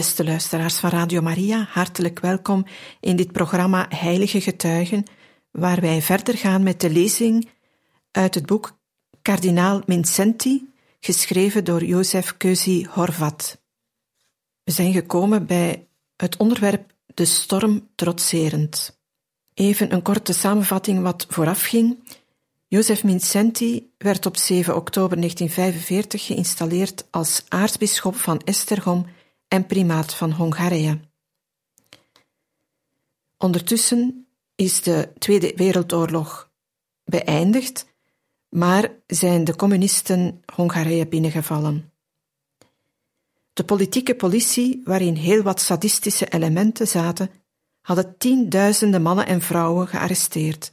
Beste luisteraars van Radio Maria, hartelijk welkom in dit programma Heilige Getuigen, waar wij verder gaan met de lezing uit het boek Kardinaal Mincenti, geschreven door Jozef Keuzi Horvat. We zijn gekomen bij het onderwerp De storm trotserend. Even een korte samenvatting wat vooraf ging. Jozef Mincenti werd op 7 oktober 1945 geïnstalleerd als aartsbisschop van Estergom en primaat van Hongarije. Ondertussen is de Tweede Wereldoorlog beëindigd, maar zijn de communisten Hongarije binnengevallen. De politieke politie, waarin heel wat sadistische elementen zaten, hadden tienduizenden mannen en vrouwen gearresteerd,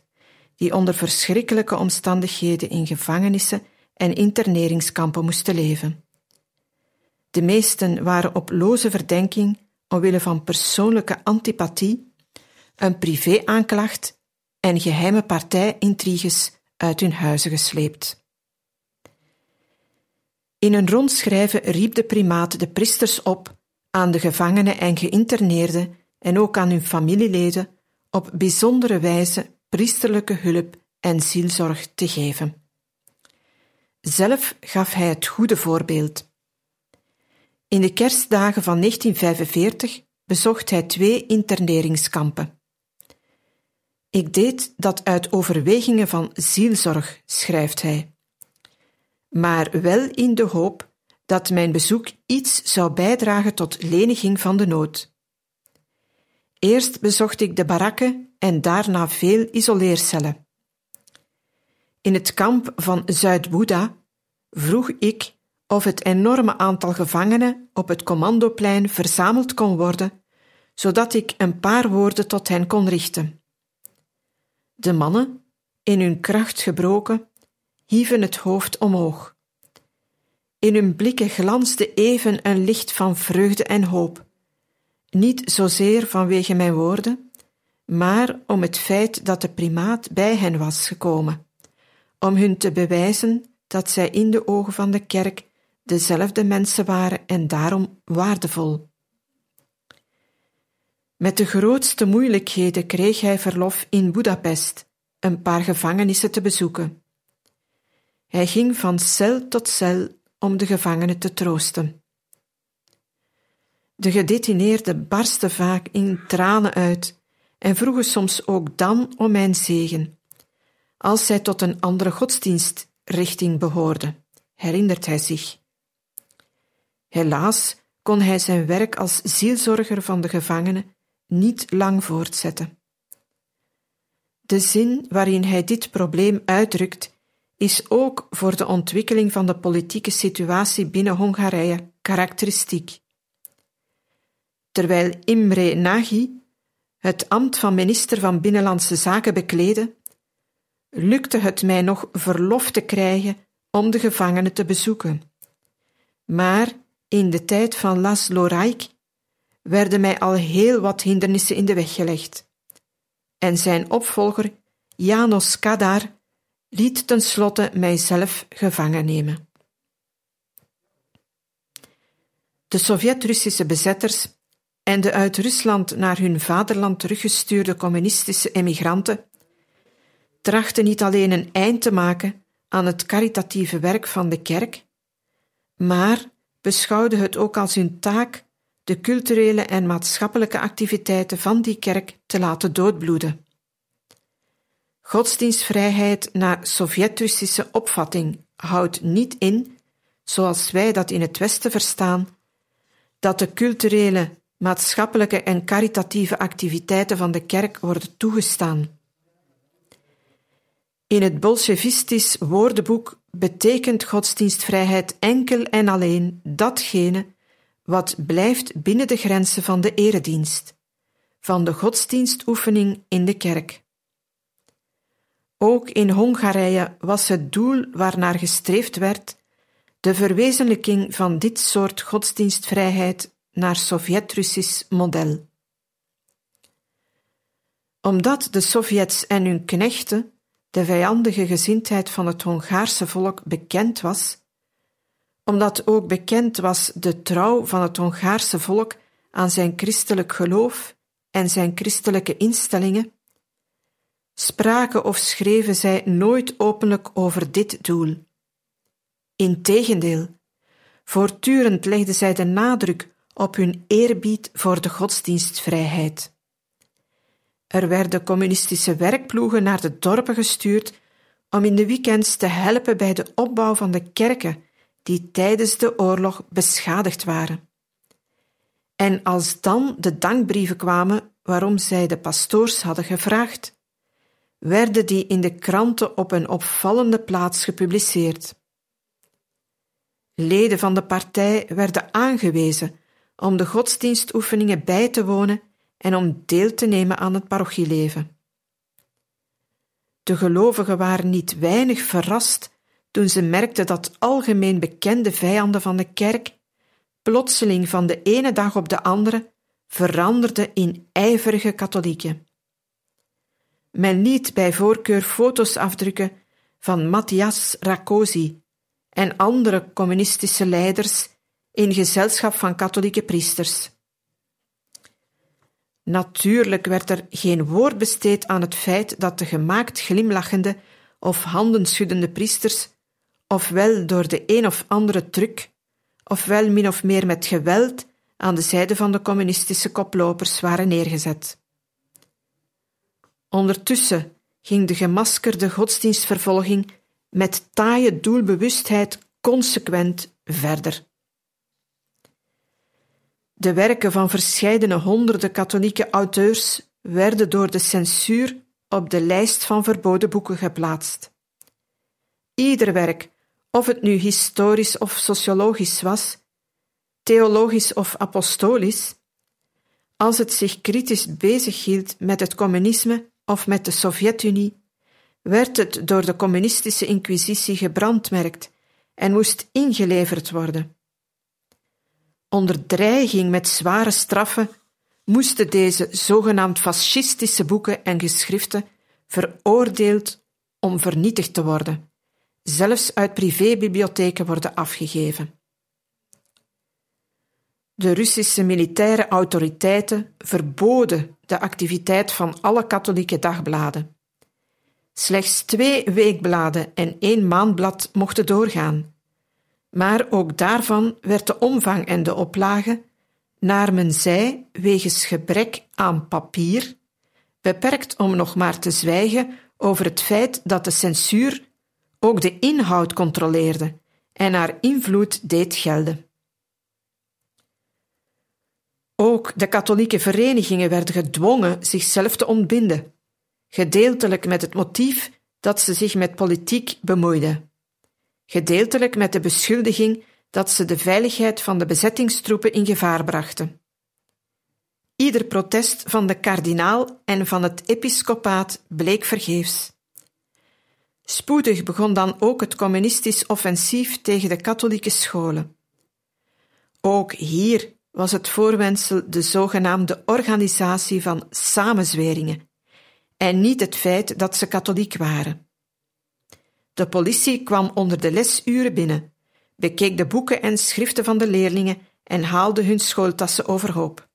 die onder verschrikkelijke omstandigheden in gevangenissen en interneringskampen moesten leven. De meesten waren op loze verdenking omwille van persoonlijke antipathie, een privé-aanklacht en geheime partijintriges uit hun huizen gesleept. In een rondschrijven riep de primaat de priesters op aan de gevangenen en geïnterneerden en ook aan hun familieleden op bijzondere wijze priesterlijke hulp en zielzorg te geven. Zelf gaf hij het goede voorbeeld in de kerstdagen van 1945 bezocht hij twee interneringskampen. Ik deed dat uit overwegingen van zielzorg, schrijft hij, maar wel in de hoop dat mijn bezoek iets zou bijdragen tot leniging van de nood. Eerst bezocht ik de barakken en daarna veel isoleercellen. In het kamp van Zuid-Boeddha vroeg ik of het enorme aantal gevangenen op het commandoplein verzameld kon worden, zodat ik een paar woorden tot hen kon richten. De mannen, in hun kracht gebroken, hieven het hoofd omhoog. In hun blikken glansde even een licht van vreugde en hoop, niet zozeer vanwege mijn woorden, maar om het feit dat de primaat bij hen was gekomen, om hun te bewijzen dat zij in de ogen van de kerk dezelfde mensen waren en daarom waardevol. Met de grootste moeilijkheden kreeg hij verlof in Budapest een paar gevangenissen te bezoeken. Hij ging van cel tot cel om de gevangenen te troosten. De gedetineerden barsten vaak in tranen uit en vroegen soms ook dan om mijn zegen, als zij tot een andere godsdienstrichting behoorden, herinnert hij zich. Helaas kon hij zijn werk als zielzorger van de gevangenen niet lang voortzetten. De zin waarin hij dit probleem uitdrukt, is ook voor de ontwikkeling van de politieke situatie binnen Hongarije karakteristiek. Terwijl Imre Nagy het ambt van minister van Binnenlandse Zaken bekleedde, lukte het mij nog verlof te krijgen om de gevangenen te bezoeken. Maar in de tijd van Laszlo Rijk werden mij al heel wat hindernissen in de weg gelegd. En zijn opvolger, Janos Kadar, liet tenslotte mijzelf gevangen nemen. De Sovjet-Russische bezetters en de uit Rusland naar hun vaderland teruggestuurde communistische emigranten trachten niet alleen een eind te maken aan het caritatieve werk van de kerk, maar beschouwden het ook als hun taak de culturele en maatschappelijke activiteiten van die kerk te laten doodbloeden. Godsdienstvrijheid naar Sovjet-Russische opvatting houdt niet in, zoals wij dat in het Westen verstaan, dat de culturele, maatschappelijke en caritatieve activiteiten van de kerk worden toegestaan. In het Bolsjevistisch woordenboek betekent godsdienstvrijheid enkel en alleen datgene wat blijft binnen de grenzen van de eredienst, van de godsdienstoefening in de kerk. Ook in Hongarije was het doel waarnaar gestreefd werd de verwezenlijking van dit soort godsdienstvrijheid naar Sovjet-Russisch model. Omdat de Sovjets en hun knechten de vijandige gezindheid van het Hongaarse volk bekend was, omdat ook bekend was de trouw van het Hongaarse volk aan zijn christelijk geloof en zijn christelijke instellingen, spraken of schreven zij nooit openlijk over dit doel. Integendeel, voortdurend legden zij de nadruk op hun eerbied voor de godsdienstvrijheid. Er werden communistische werkploegen naar de dorpen gestuurd om in de weekends te helpen bij de opbouw van de kerken die tijdens de oorlog beschadigd waren. En als dan de dankbrieven kwamen waarom zij de pastoors hadden gevraagd, werden die in de kranten op een opvallende plaats gepubliceerd. Leden van de partij werden aangewezen om de godsdienstoefeningen bij te wonen en om deel te nemen aan het parochieleven. De gelovigen waren niet weinig verrast toen ze merkten dat algemeen bekende vijanden van de kerk plotseling van de ene dag op de andere veranderden in ijverige katholieken. Men liet bij voorkeur foto's afdrukken van Matthias Rakosi en andere communistische leiders in gezelschap van katholieke priesters. Natuurlijk werd er geen woord besteed aan het feit dat de gemaakt glimlachende of handenschuddende priesters, ofwel door de een of andere truc, ofwel min of meer met geweld, aan de zijde van de communistische koplopers waren neergezet. Ondertussen ging de gemaskerde godsdienstvervolging met taaie doelbewustheid consequent verder. De werken van verscheidene honderden katholieke auteurs werden door de censuur op de lijst van verboden boeken geplaatst. Ieder werk, of het nu historisch of sociologisch was, theologisch of apostolisch, als het zich kritisch bezighield met het communisme of met de Sovjet-Unie, werd het door de communistische inquisitie gebrandmerkt en moest ingeleverd worden. Onder dreiging met zware straffen moesten deze zogenaamd fascistische boeken en geschriften veroordeeld om vernietigd te worden, zelfs uit privébibliotheken worden afgegeven. De Russische militaire autoriteiten verboden de activiteit van alle katholieke dagbladen. Slechts twee weekbladen en één maandblad mochten doorgaan, maar ook daarvan werd de omvang en de oplage, naar men zei, wegens gebrek aan papier, beperkt om nog maar te zwijgen over het feit dat de censuur ook de inhoud controleerde en haar invloed deed gelden. Ook de katholieke verenigingen werden gedwongen zichzelf te ontbinden, gedeeltelijk met het motief dat ze zich met politiek bemoeiden gedeeltelijk met de beschuldiging dat ze de veiligheid van de bezettingstroepen in gevaar brachten. Ieder protest van de kardinaal en van het episcopaat bleek vergeefs. Spoedig begon dan ook het communistisch offensief tegen de katholieke scholen. Ook hier was het voorwendsel de zogenaamde organisatie van samenzweringen en niet het feit dat ze katholiek waren. De politie kwam onder de lesuren binnen, bekeek de boeken en schriften van de leerlingen en haalde hun schooltassen overhoop.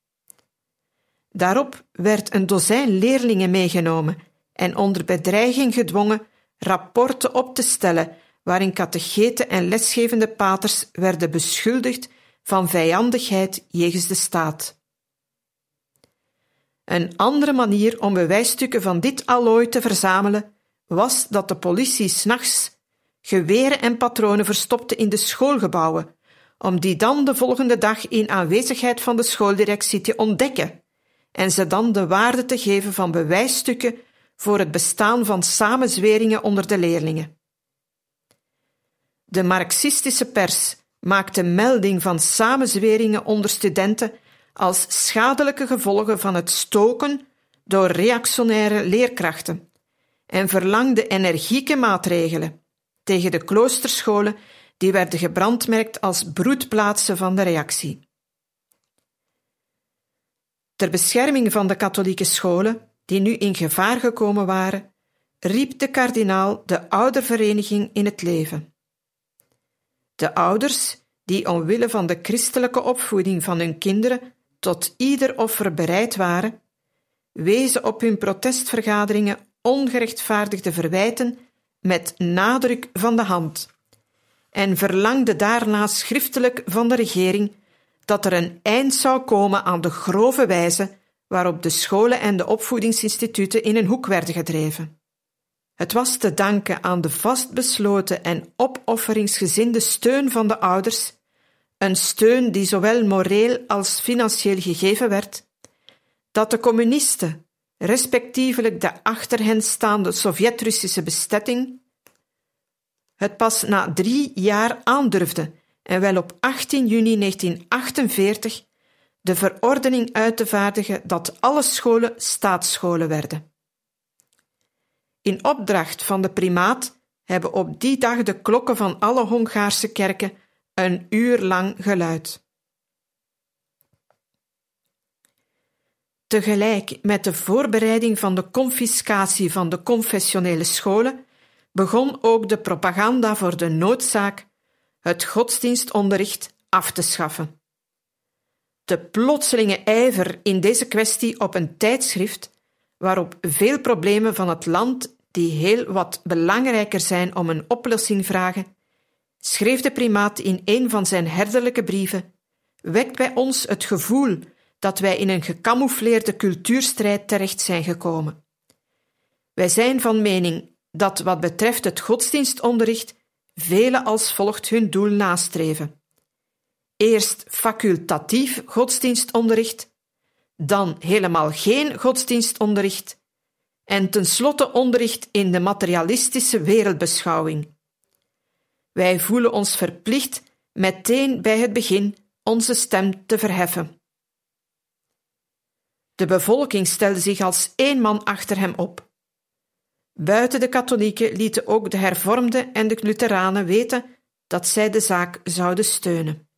Daarop werd een dozijn leerlingen meegenomen en onder bedreiging gedwongen rapporten op te stellen waarin catecheten en lesgevende paters werden beschuldigd van vijandigheid jegens de staat. Een andere manier om bewijsstukken van dit allooi te verzamelen was dat de politie s'nachts geweren en patronen verstopte in de schoolgebouwen, om die dan de volgende dag in aanwezigheid van de schooldirectie te ontdekken en ze dan de waarde te geven van bewijsstukken voor het bestaan van samenzweringen onder de leerlingen. De marxistische pers maakte melding van samenzweringen onder studenten als schadelijke gevolgen van het stoken door reactionaire leerkrachten en verlangde energieke maatregelen tegen de kloosterscholen die werden gebrandmerkt als broedplaatsen van de reactie. Ter bescherming van de katholieke scholen, die nu in gevaar gekomen waren, riep de kardinaal de oudervereniging in het leven. De ouders, die omwille van de christelijke opvoeding van hun kinderen tot ieder offer bereid waren, wezen op hun protestvergaderingen ongerechtvaardigde verwijten met nadruk van de hand en verlangde daarna schriftelijk van de regering dat er een eind zou komen aan de grove wijze waarop de scholen en de opvoedingsinstituten in een hoek werden gedreven. Het was te danken aan de vastbesloten en opofferingsgezinde steun van de ouders, een steun die zowel moreel als financieel gegeven werd, dat de communisten, respectievelijk de achter hen staande Sovjet-Russische bezetting, het pas na drie jaar aandurfde en wel op 18 juni 1948 de verordening uit te vaardigen dat alle scholen staatsscholen werden. In opdracht van de primaat hebben op die dag de klokken van alle Hongaarse kerken een uur lang geluid. Tegelijk met de voorbereiding van de confiscatie van de confessionele scholen begon ook de propaganda voor de noodzaak het godsdienstonderricht af te schaffen. De plotselinge ijver in deze kwestie op een tijdschrift waarop veel problemen van het land die heel wat belangrijker zijn om een oplossing vragen, schreef de primaat in een van zijn herderlijke brieven, wekt bij ons het gevoel dat wij in een gecamoufleerde cultuurstrijd terecht zijn gekomen. Wij zijn van mening dat wat betreft het godsdienstonderricht vele als volgt hun doel nastreven. Eerst facultatief godsdienstonderricht, dan helemaal geen godsdienstonderricht en tenslotte onderricht in de materialistische wereldbeschouwing. Wij voelen ons verplicht meteen bij het begin onze stem te verheffen. De bevolking stelde zich als één man achter hem op. Buiten de katholieken lieten ook de hervormden en de Lutheranen weten dat zij de zaak zouden steunen.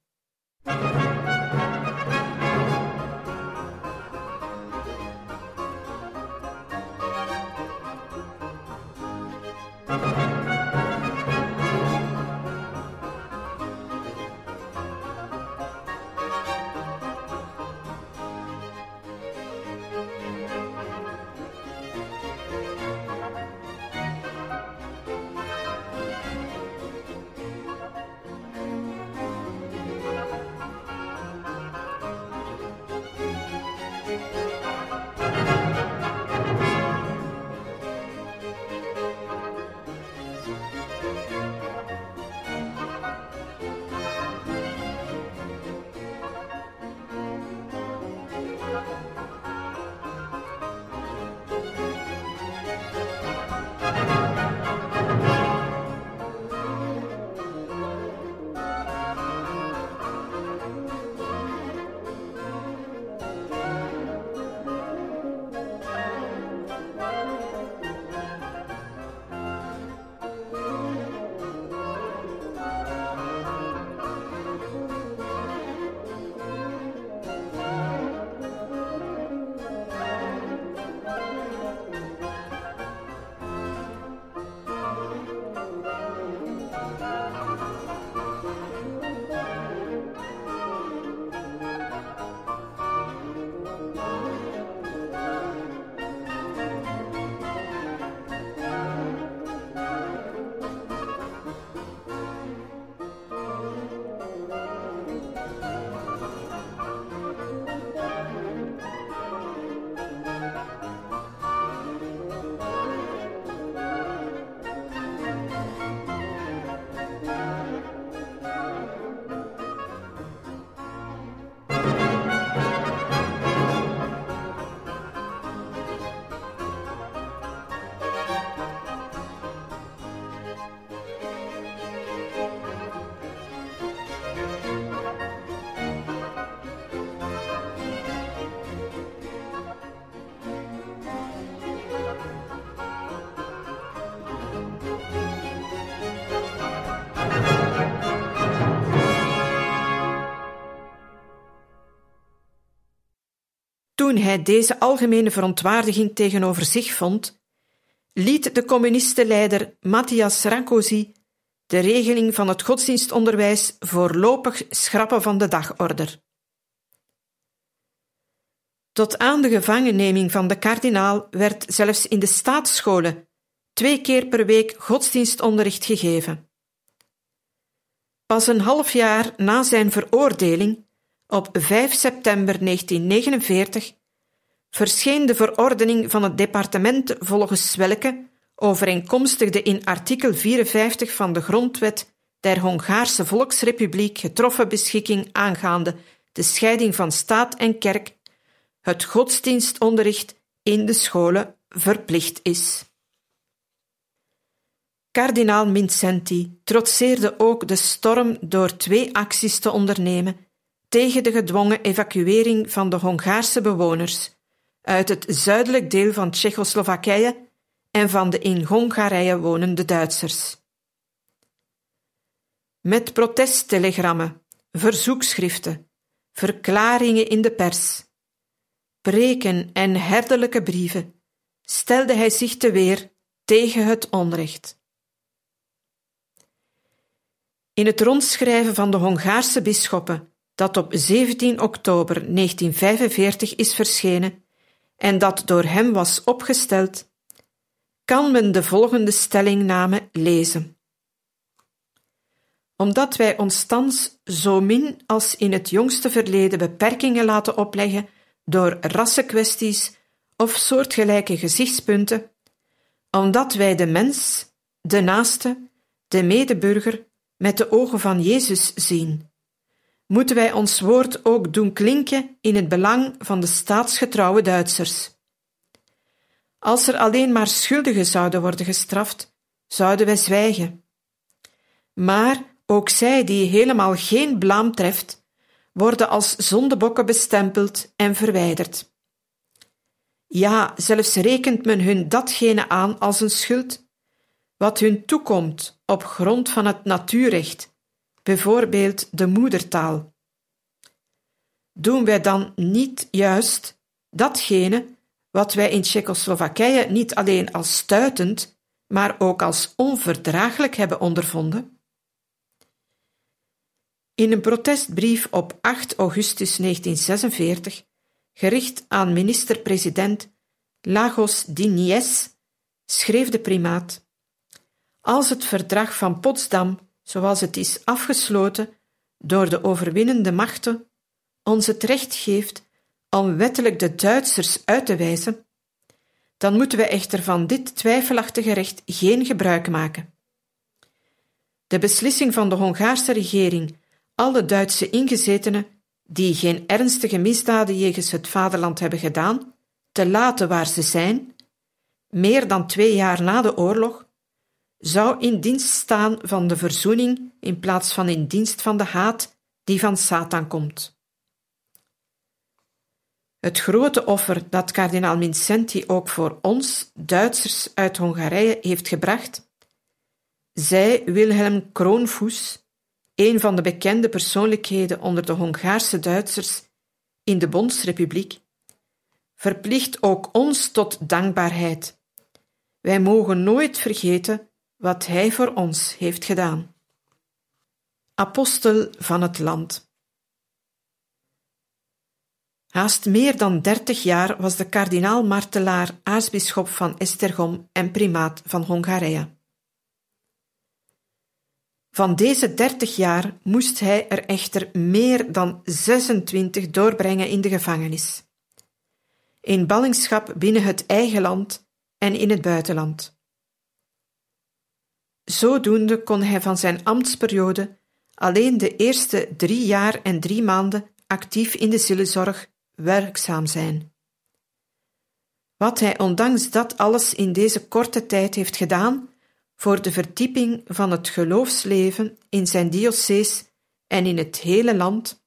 Toen hij deze algemene verontwaardiging tegenover zich vond, liet de communistenleider Matthias Rankosi de regeling van het godsdienstonderwijs voorlopig schrappen van de dagorder. Tot aan de gevangenneming van de kardinaal werd zelfs in de staatsscholen twee keer per week godsdienstonderricht gegeven. Pas een half jaar na zijn veroordeling, op 5 september 1949, verscheen de verordening van het departement volgens welke, overeenkomstig de in artikel 54 van de Grondwet der Hongaarse Volksrepubliek getroffen beschikking aangaande de scheiding van staat en kerk, het godsdienstonderricht in de scholen verplicht is. Kardinaal Mincenti trotseerde ook de storm door twee acties te ondernemen tegen de gedwongen evacuering van de Hongaarse bewoners uit het zuidelijk deel van Tsjechoslowakije en van de in Hongarije wonende Duitsers. Met protesttelegrammen, verzoekschriften, verklaringen in de pers, preken en herderlijke brieven stelde hij zich te weer tegen het onrecht. In het rondschrijven van de Hongaarse bisschoppen, dat op 17 oktober 1945 is verschenen en dat door hem was opgesteld, kan men de volgende stellingname lezen. Omdat wij ons thans zo min als in het jongste verleden beperkingen laten opleggen door rassenkwesties of soortgelijke gezichtspunten, omdat wij de mens, de naaste, de medeburger met de ogen van Jezus zien, moeten wij ons woord ook doen klinken in het belang van de staatsgetrouwe Duitsers. Als er alleen maar schuldigen zouden worden gestraft, zouden wij zwijgen. Maar ook zij die helemaal geen blaam treft, worden als zondebokken bestempeld en verwijderd. Ja, zelfs rekent men hun datgene aan als een schuld, wat hun toekomt op grond van het natuurrecht, bijvoorbeeld de moedertaal. Doen wij dan niet juist datgene wat wij in Tsjechoslowakije niet alleen als stuitend, maar ook als onverdraaglijk hebben ondervonden? In een protestbrief op 8 augustus 1946, gericht aan minister-president Lagos Dinies, schreef de primaat: Als het verdrag van Potsdam, zoals het is afgesloten door de overwinnende machten, ons het recht geeft om wettelijk de Duitsers uit te wijzen, dan moeten we echter van dit twijfelachtige recht geen gebruik maken. De beslissing van de Hongaarse regering alle Duitse ingezetenen die geen ernstige misdaden jegens het vaderland hebben gedaan, te laten waar ze zijn, meer dan twee jaar na de oorlog, zou in dienst staan van de verzoening in plaats van in dienst van de haat die van Satan komt. Het grote offer dat kardinaal Vincenti ook voor ons, Duitsers uit Hongarije, heeft gebracht, zei Wilhelm Kroonvoes, een van de bekende persoonlijkheden onder de Hongaarse Duitsers in de Bondsrepubliek, verplicht ook ons tot dankbaarheid. Wij mogen nooit vergeten wat hij voor ons heeft gedaan. Apostel van het land. Haast meer dan dertig jaar was de kardinaal-martelaar aartsbisschop van Esztergom en primaat van Hongarije. Van deze dertig jaar moest hij er echter meer dan 26 doorbrengen in de gevangenis. In ballingschap binnen het eigen land en in het buitenland. Zodoende kon hij van zijn ambtsperiode alleen de eerste drie jaar en drie maanden actief in de zielenzorg werkzaam zijn. Wat hij ondanks dat alles in deze korte tijd heeft gedaan voor de verdieping van het geloofsleven in zijn diocees en in het hele land,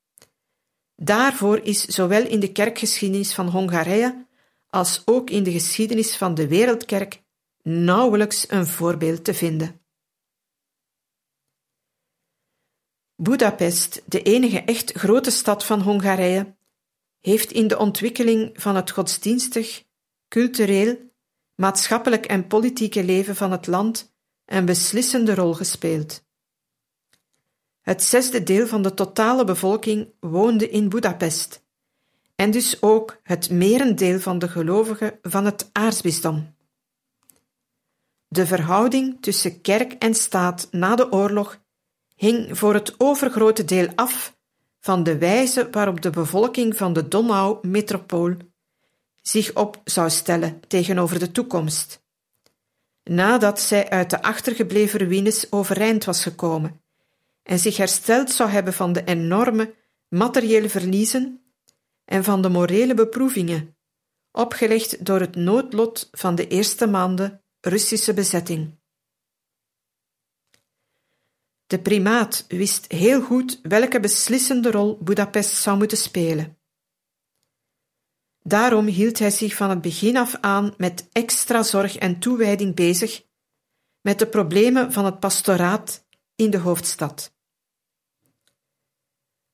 daarvoor is zowel in de kerkgeschiedenis van Hongarije als ook in de geschiedenis van de Wereldkerk nauwelijks een voorbeeld te vinden. Budapest, de enige echt grote stad van Hongarije, heeft in de ontwikkeling van het godsdienstig, cultureel, maatschappelijk en politieke leven van het land een beslissende rol gespeeld. Het zesde deel van de totale bevolking woonde in Budapest en dus ook het merendeel van de gelovigen van het aartsbisdom. De verhouding tussen kerk en staat na de oorlog hing voor het overgrote deel af van de wijze waarop de bevolking van de Donau-metropool zich op zou stellen tegenover de toekomst. Nadat zij uit de achtergebleven ruïnes overeind was gekomen en zich hersteld zou hebben van de enorme materiële verliezen en van de morele beproevingen, opgelegd door het noodlot van de eerste maanden Russische bezetting. De primaat wist heel goed welke beslissende rol Budapest zou moeten spelen. Daarom hield hij zich van het begin af aan met extra zorg en toewijding bezig met de problemen van het pastoraat in de hoofdstad.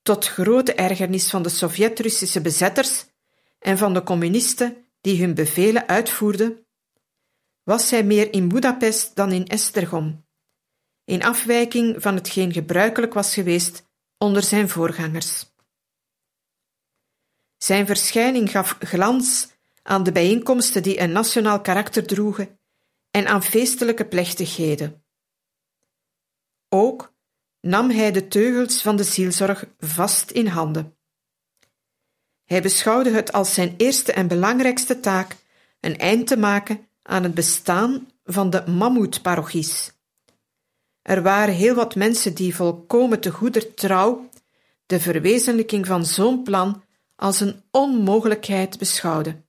Tot grote ergernis van de Sovjet-Russische bezetters en van de communisten die hun bevelen uitvoerden, was hij meer in Budapest dan in Esztergom, in afwijking van hetgeen gebruikelijk was geweest onder zijn voorgangers. Zijn verschijning gaf glans aan de bijeenkomsten die een nationaal karakter droegen en aan feestelijke plechtigheden. Ook nam hij de teugels van de zielzorg vast in handen. Hij beschouwde het als zijn eerste en belangrijkste taak een eind te maken aan het bestaan van de mammoetparochies. Er waren heel wat mensen die volkomen te goeder trouw de verwezenlijking van zo'n plan als een onmogelijkheid beschouwden.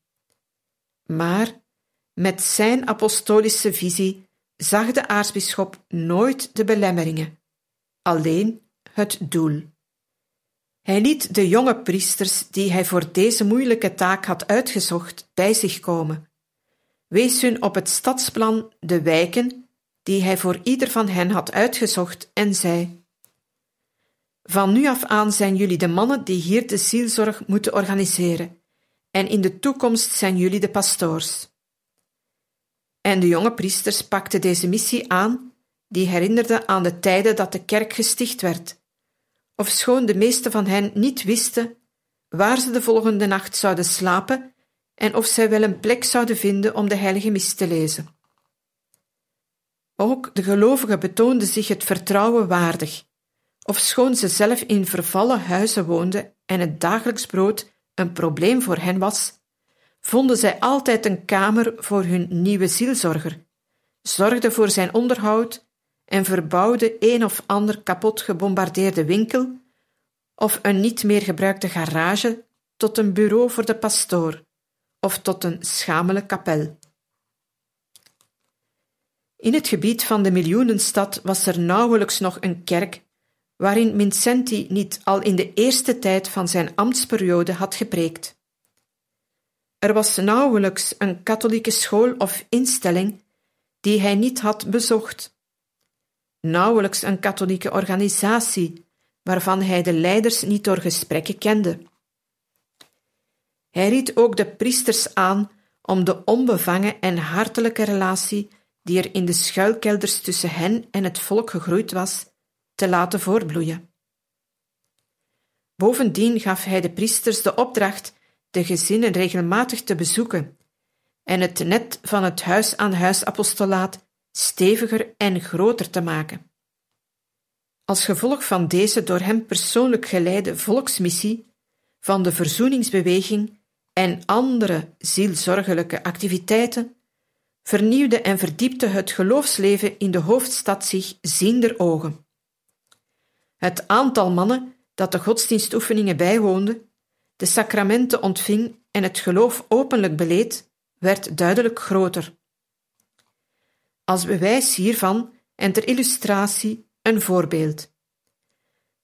Maar met zijn apostolische visie zag de aartsbisschop nooit de belemmeringen, alleen het doel. Hij liet de jonge priesters die hij voor deze moeilijke taak had uitgezocht bij zich komen, wees hun op het stadsplan de wijken die hij voor ieder van hen had uitgezocht en zei: Van nu af aan zijn jullie de mannen die hier de zielzorg moeten organiseren, en in de toekomst zijn jullie de pastoors. En de jonge priesters pakten deze missie aan, die herinnerde aan de tijden dat de kerk gesticht werd, ofschoon de meeste van hen niet wisten waar ze de volgende nacht zouden slapen en of zij wel een plek zouden vinden om de heilige mis te lezen. Ook de gelovigen betoonden zich het vertrouwen waardig, ofschoon ze zelf in vervallen huizen woonden en het dagelijks brood een probleem voor hen was, vonden zij altijd een kamer voor hun nieuwe zielzorger, zorgden voor zijn onderhoud en verbouwden een of ander kapot gebombardeerde winkel of een niet meer gebruikte garage tot een bureau voor de pastoor of tot een schamele kapel. In het gebied van de miljoenenstad was er nauwelijks nog een kerk waarin Vincenti niet al in de eerste tijd van zijn ambtsperiode had gepreekt. Er was nauwelijks een katholieke school of instelling die hij niet had bezocht. Nauwelijks een katholieke organisatie waarvan hij de leiders niet door gesprekken kende. Hij ried ook de priesters aan om de onbevangen en hartelijke relatie die er in de schuilkelders tussen hen en het volk gegroeid was, te laten voortbloeien. Bovendien gaf hij de priesters de opdracht de gezinnen regelmatig te bezoeken en het net van het huis-aan-huis apostolaat steviger en groter te maken. Als gevolg van deze door hem persoonlijk geleide volksmissie van de verzoeningsbeweging en andere zielzorgelijke activiteiten vernieuwde en verdiepte het geloofsleven in de hoofdstad zich ziender ogen. Het aantal mannen dat de godsdienstoefeningen bijwoonde, de sacramenten ontving en het geloof openlijk beleed, werd duidelijk groter. Als bewijs hiervan en ter illustratie een voorbeeld.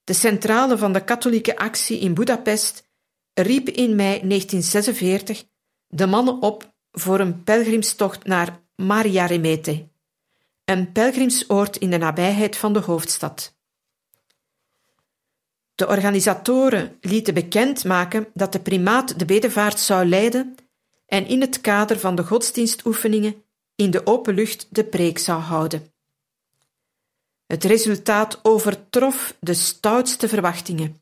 De centrale van de katholieke actie in Budapest riep in mei 1946 de mannen op voor een pelgrimstocht naar Maria Remete, een pelgrimsoord in de nabijheid van de hoofdstad. De organisatoren lieten bekendmaken dat de primaat de bedevaart zou leiden en in het kader van de godsdienstoefeningen in de open lucht de preek zou houden. Het resultaat overtrof de stoutste verwachtingen.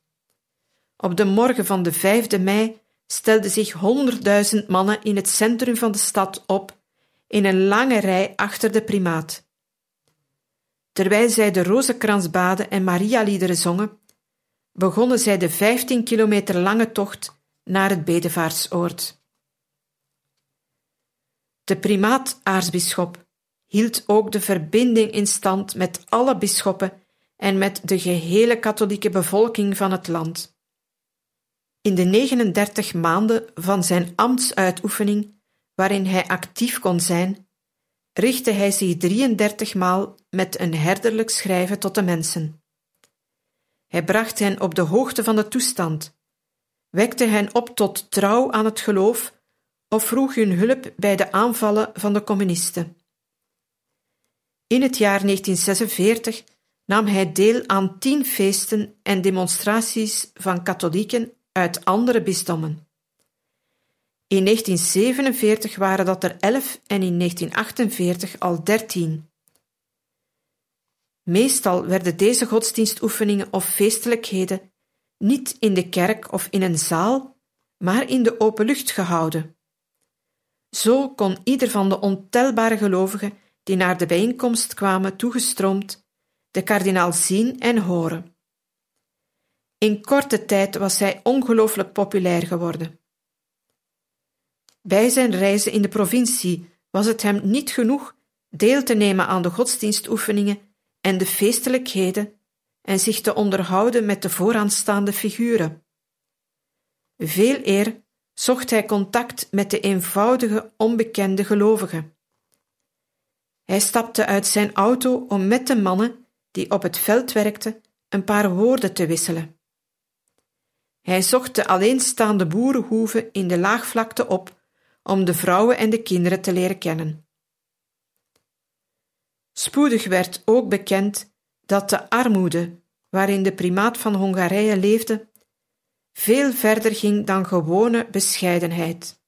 Op de morgen van de 5e mei stelden zich honderdduizend mannen in het centrum van de stad op, in een lange rij achter de primaat. Terwijl zij de rozenkrans baden en Maria-liederen zongen, begonnen zij de 15 kilometer lange tocht naar het bedevaartsoord. De primaat-aartsbisschop hield ook de verbinding in stand met alle bisschoppen en met de gehele katholieke bevolking van het land. In de 39 maanden van zijn ambtsuitoefening, waarin hij actief kon zijn, richtte hij zich 33 maal met een herderlijk schrijven tot de mensen. Hij bracht hen op de hoogte van de toestand, wekte hen op tot trouw aan het geloof of vroeg hun hulp bij de aanvallen van de communisten. In het jaar 1946 nam hij deel aan tien feesten en demonstraties van katholieken uit andere bisdommen. In 1947 waren dat er elf en in 1948 al dertien. Meestal werden deze godsdienstoefeningen of feestelijkheden niet in de kerk of in een zaal, maar in de open lucht gehouden. Zo kon ieder van de ontelbare gelovigen die naar de bijeenkomst kwamen toegestroomd, de kardinaal zien en horen. In korte tijd was hij ongelooflijk populair geworden. Bij zijn reizen in de provincie was het hem niet genoeg deel te nemen aan de godsdienstoefeningen en de feestelijkheden en zich te onderhouden met de vooraanstaande figuren. Veel eer zocht hij contact met de eenvoudige, onbekende gelovigen. Hij stapte uit zijn auto om met de mannen die op het veld werkten een paar woorden te wisselen. Hij zocht de alleenstaande boerenhoeven in de laagvlakte op om de vrouwen en de kinderen te leren kennen. Spoedig werd ook bekend dat de armoede waarin de primaat van Hongarije leefde veel verder ging dan gewone bescheidenheid.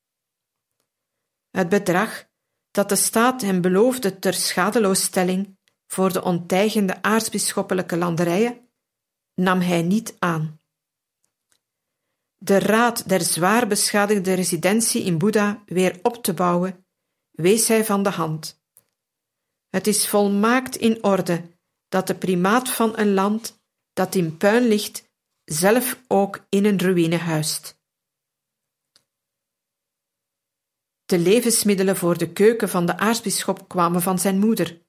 Het bedrag dat de staat hem beloofde ter schadeloosstelling voor de ontijgende aartsbisschoppelijke landerijen, nam hij niet aan. De raad der zwaar beschadigde residentie in Boeddha weer op te bouwen, wees hij van de hand. Het is volmaakt in orde dat de primaat van een land dat in puin ligt, zelf ook in een ruïne huist. De levensmiddelen voor de keuken van de aartsbisschop kwamen van zijn moeder,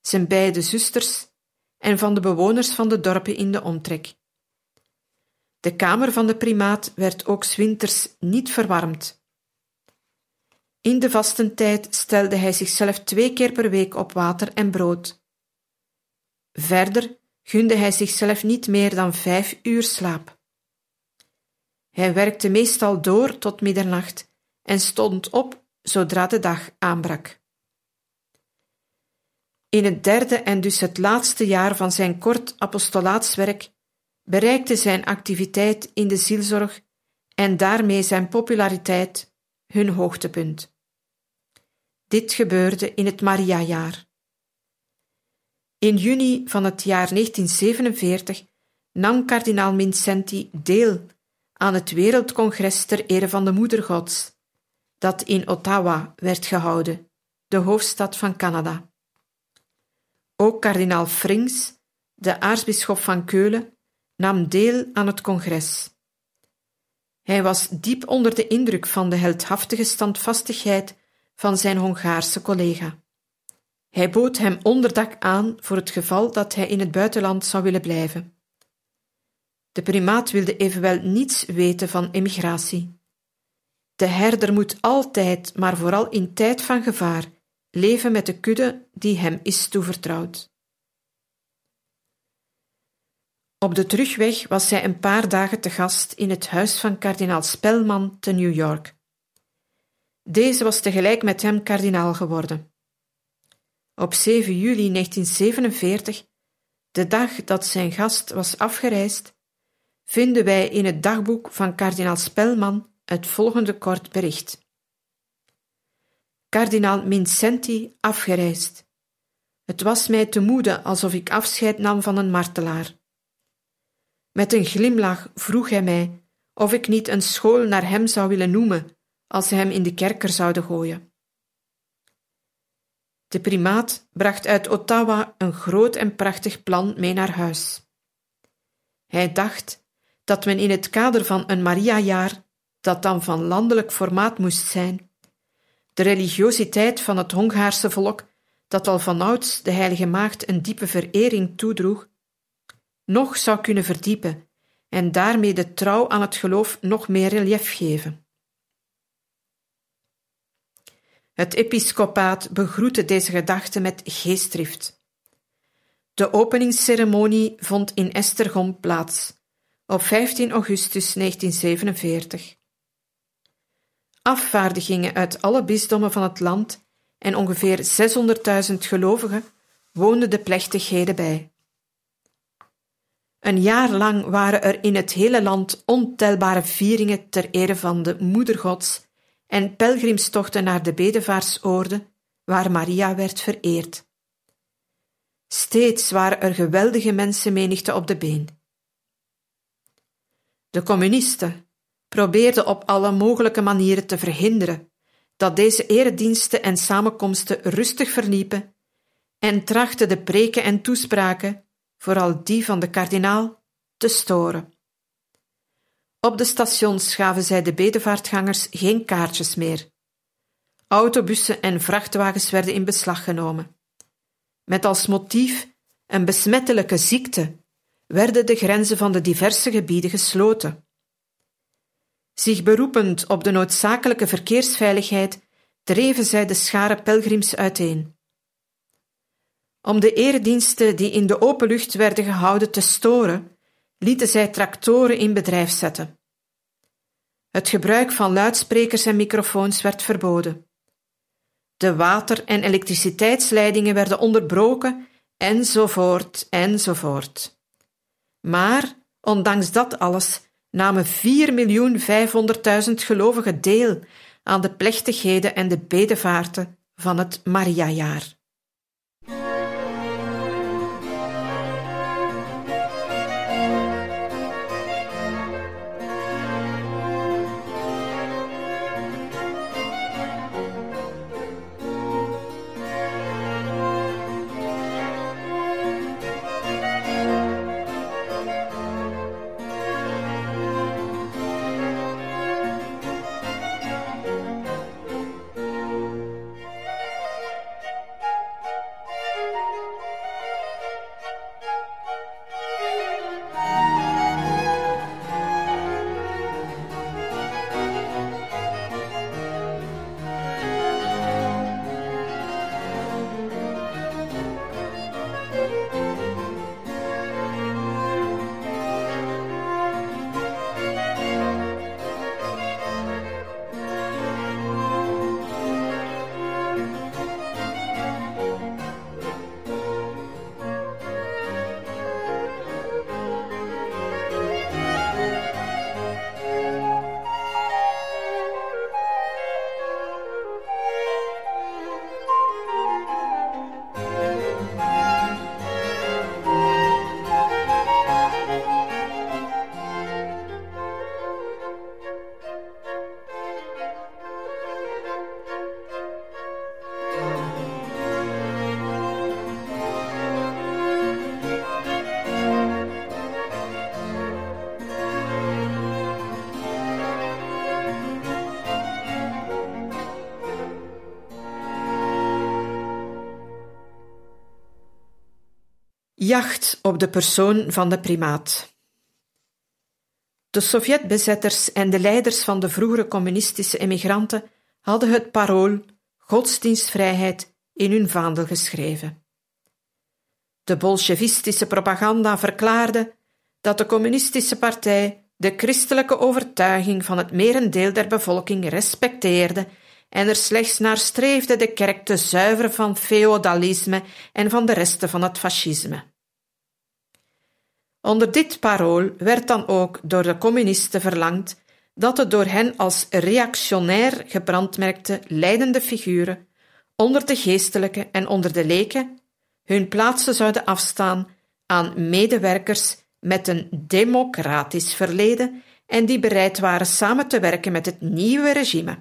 zijn beide zusters en van de bewoners van de dorpen in de omtrek. De kamer van de primaat werd ook winters niet verwarmd. In de vastentijd stelde hij zichzelf twee keer per week op water en brood. Verder gunde hij zichzelf niet meer dan vijf uur slaap. Hij werkte meestal door tot middernacht en stond op zodra de dag aanbrak. In het derde en dus het laatste jaar van zijn kort apostolaatswerk bereikte zijn activiteit in de zielzorg en daarmee zijn populariteit hun hoogtepunt. Dit gebeurde in het Mariajaar. In juni van het jaar 1947 nam kardinaal Vincenti deel aan het Wereldcongres ter ere van de Moeder Gods, dat in Ottawa werd gehouden, de hoofdstad van Canada. Ook kardinaal Frings, de aartsbisschop van Keulen, nam deel aan het congres. Hij was diep onder de indruk van de heldhaftige standvastigheid van zijn Hongaarse collega. Hij bood hem onderdak aan voor het geval dat hij in het buitenland zou willen blijven. De primaat wilde evenwel niets weten van emigratie. De herder moet altijd, maar vooral in tijd van gevaar, leven met de kudde die hem is toevertrouwd. Op de terugweg was hij een paar dagen te gast in het huis van kardinaal Spelman te New York. Deze was tegelijk met hem kardinaal geworden. Op 7 juli 1947, de dag dat zijn gast was afgereisd, vinden wij in het dagboek van kardinaal Spelman het volgende kort bericht. Kardinaal Mincenti afgereisd. Het was mij te moede alsof ik afscheid nam van een martelaar. Met een glimlach vroeg hij mij of ik niet een school naar hem zou willen noemen als ze hem in de kerker zouden gooien. De primaat bracht uit Ottawa een groot en prachtig plan mee naar huis. Hij dacht dat men in het kader van een Mariajaar, dat dan van landelijk formaat moest zijn, de religiositeit van het Hongaarse volk, dat al vanouds de Heilige Maagd een diepe verering toedroeg, nog zou kunnen verdiepen en daarmee de trouw aan het geloof nog meer relief geven. Het episcopaat begroette deze gedachte met geestdrift. De openingsceremonie vond in Estergom plaats op 15 augustus 1947. Afvaardigingen uit alle bisdommen van het land en ongeveer 600.000 gelovigen woonden de plechtigheden bij. Een jaar lang waren er in het hele land ontelbare vieringen ter ere van de Moeder Gods en pelgrimstochten naar de bedevaartsoorde, waar Maria werd vereerd. Steeds waren er geweldige mensenmenigte op de been. De communisten probeerden op alle mogelijke manieren te verhinderen dat deze erediensten en samenkomsten rustig verliepen en trachten de preken en toespraken, vooral die van de kardinaal, te storen. Op de stations gaven zij de bedevaartgangers geen kaartjes meer. Autobussen en vrachtwagens werden in beslag genomen. Met als motief een besmettelijke ziekte werden de grenzen van de diverse gebieden gesloten. Zich beroepend op de noodzakelijke verkeersveiligheid dreven zij de schare pelgrims uiteen. Om de erediensten die in de open lucht werden gehouden te storen, lieten zij tractoren in bedrijf zetten. Het gebruik van luidsprekers en microfoons werd verboden. De water- en elektriciteitsleidingen werden onderbroken, enzovoort, enzovoort. Maar, ondanks dat alles, namen 4.500.000 gelovigen deel aan de plechtigheden en de bedevaarten van het Mariajaar. Jacht op de persoon van de primaat. De Sovjetbezetters en de leiders van de vroegere communistische emigranten hadden het parool godsdienstvrijheid in hun vaandel geschreven. De bolsjevistische propaganda verklaarde dat de communistische partij de christelijke overtuiging van het merendeel der bevolking respecteerde en er slechts naar streefde de kerk te zuiveren van feodalisme en van de resten van het fascisme. Onder dit parool werd dan ook door de communisten verlangd dat de door hen als reactionair gebrandmerkte leidende figuren onder de geestelijke en onder de leken hun plaatsen zouden afstaan aan medewerkers met een democratisch verleden en die bereid waren samen te werken met het nieuwe regime.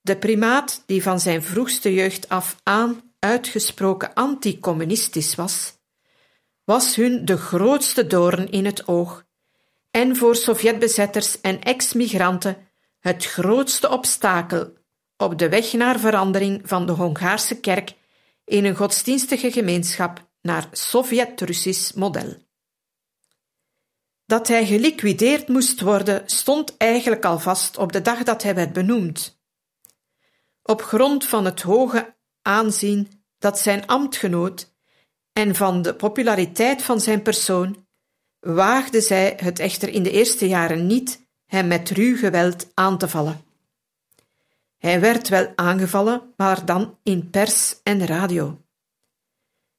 De primaat, die van zijn vroegste jeugd af aan uitgesproken anticommunistisch was, was hun de grootste doorn in het oog en voor Sovjetbezetters en ex-migranten het grootste obstakel op de weg naar verandering van de Hongaarse kerk in een godsdienstige gemeenschap naar Sovjet-Russisch model. Dat hij geliquideerd moest worden stond eigenlijk al vast op de dag dat hij werd benoemd. Op grond van het hoge aanzien dat zijn ambtgenoot en van de populariteit van zijn persoon waagde zij het echter in de eerste jaren niet hem met ruw geweld aan te vallen. Hij werd wel aangevallen, maar dan in pers en radio.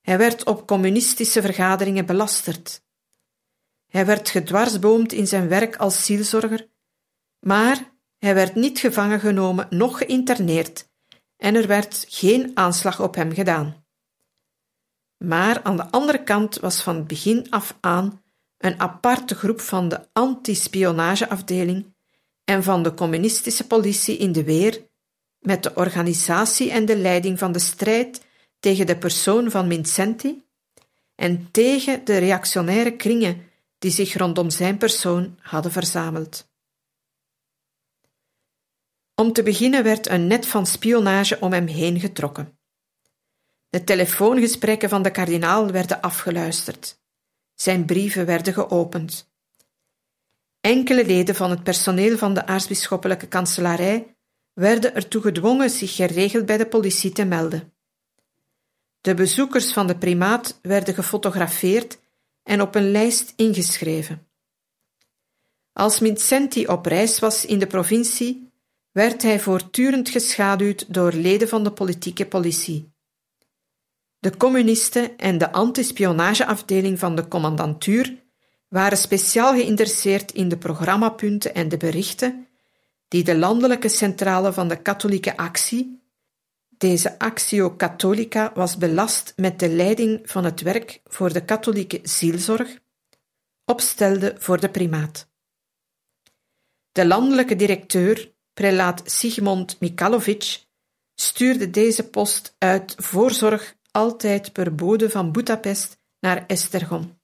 Hij werd op communistische vergaderingen belasterd. Hij werd gedwarsboomd in zijn werk als zielzorger, maar hij werd niet gevangen genomen, noch geïnterneerd, en er werd geen aanslag op hem gedaan. Maar aan de andere kant was van het begin af aan een aparte groep van de antispionageafdeling en van de communistische politie in de weer met de organisatie en de leiding van de strijd tegen de persoon van Vincenti en tegen de reactionaire kringen die zich rondom zijn persoon hadden verzameld. Om te beginnen werd een net van spionage om hem heen getrokken. De telefoongesprekken van de kardinaal werden afgeluisterd. Zijn brieven werden geopend. Enkele leden van het personeel van de aartsbisschoppelijke kanselarij werden ertoe gedwongen zich geregeld bij de politie te melden. De bezoekers van de primaat werden gefotografeerd en op een lijst ingeschreven. Als Vincenti op reis was in de provincie, werd hij voortdurend geschaduwd door leden van de politieke politie. De communisten en de antispionageafdeling van de commandantuur waren speciaal geïnteresseerd in de programmapunten en de berichten die de landelijke centrale van de katholieke actie, deze Actio Catholica was belast met de leiding van het werk voor de katholieke zielzorg, opstelde voor de primaat. De landelijke directeur, prelaat Sigmund Mikhailovic, stuurde deze post uit voorzorg altijd per bode van Budapest naar Esztergom.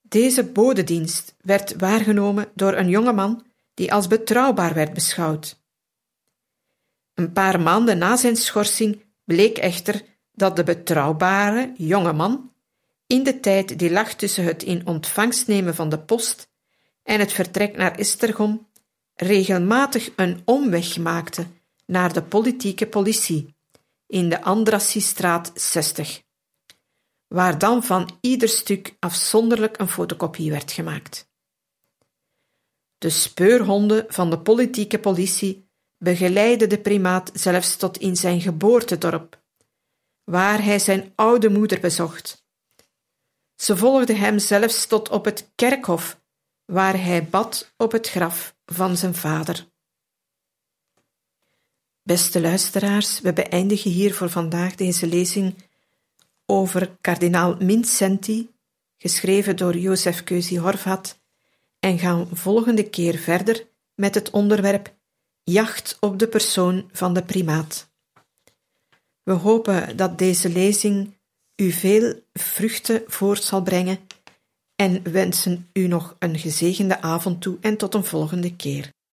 Deze bodedienst werd waargenomen door een jongeman die als betrouwbaar werd beschouwd. Een paar maanden na zijn schorsing bleek echter dat de betrouwbare jonge man, in de tijd die lag tussen het in ontvangst nemen van de post en het vertrek naar Estergom, regelmatig een omweg maakte naar de politieke politie in de Andrassiestraat 60, waar dan van ieder stuk afzonderlijk een fotocopie werd gemaakt. De speurhonden van de politieke politie begeleidden de primaat zelfs tot in zijn geboortedorp, waar hij zijn oude moeder bezocht. Ze volgden hem zelfs tot op het kerkhof, waar hij bad op het graf van zijn vader. Beste luisteraars, we beëindigen hier voor vandaag deze lezing over kardinaal Mincenti, geschreven door Jozef Keuzi Horvat en gaan volgende keer verder met het onderwerp Jacht op de persoon van de primaat. We hopen dat deze lezing u veel vruchten voort zal brengen en wensen u nog een gezegende avond toe en tot een volgende keer.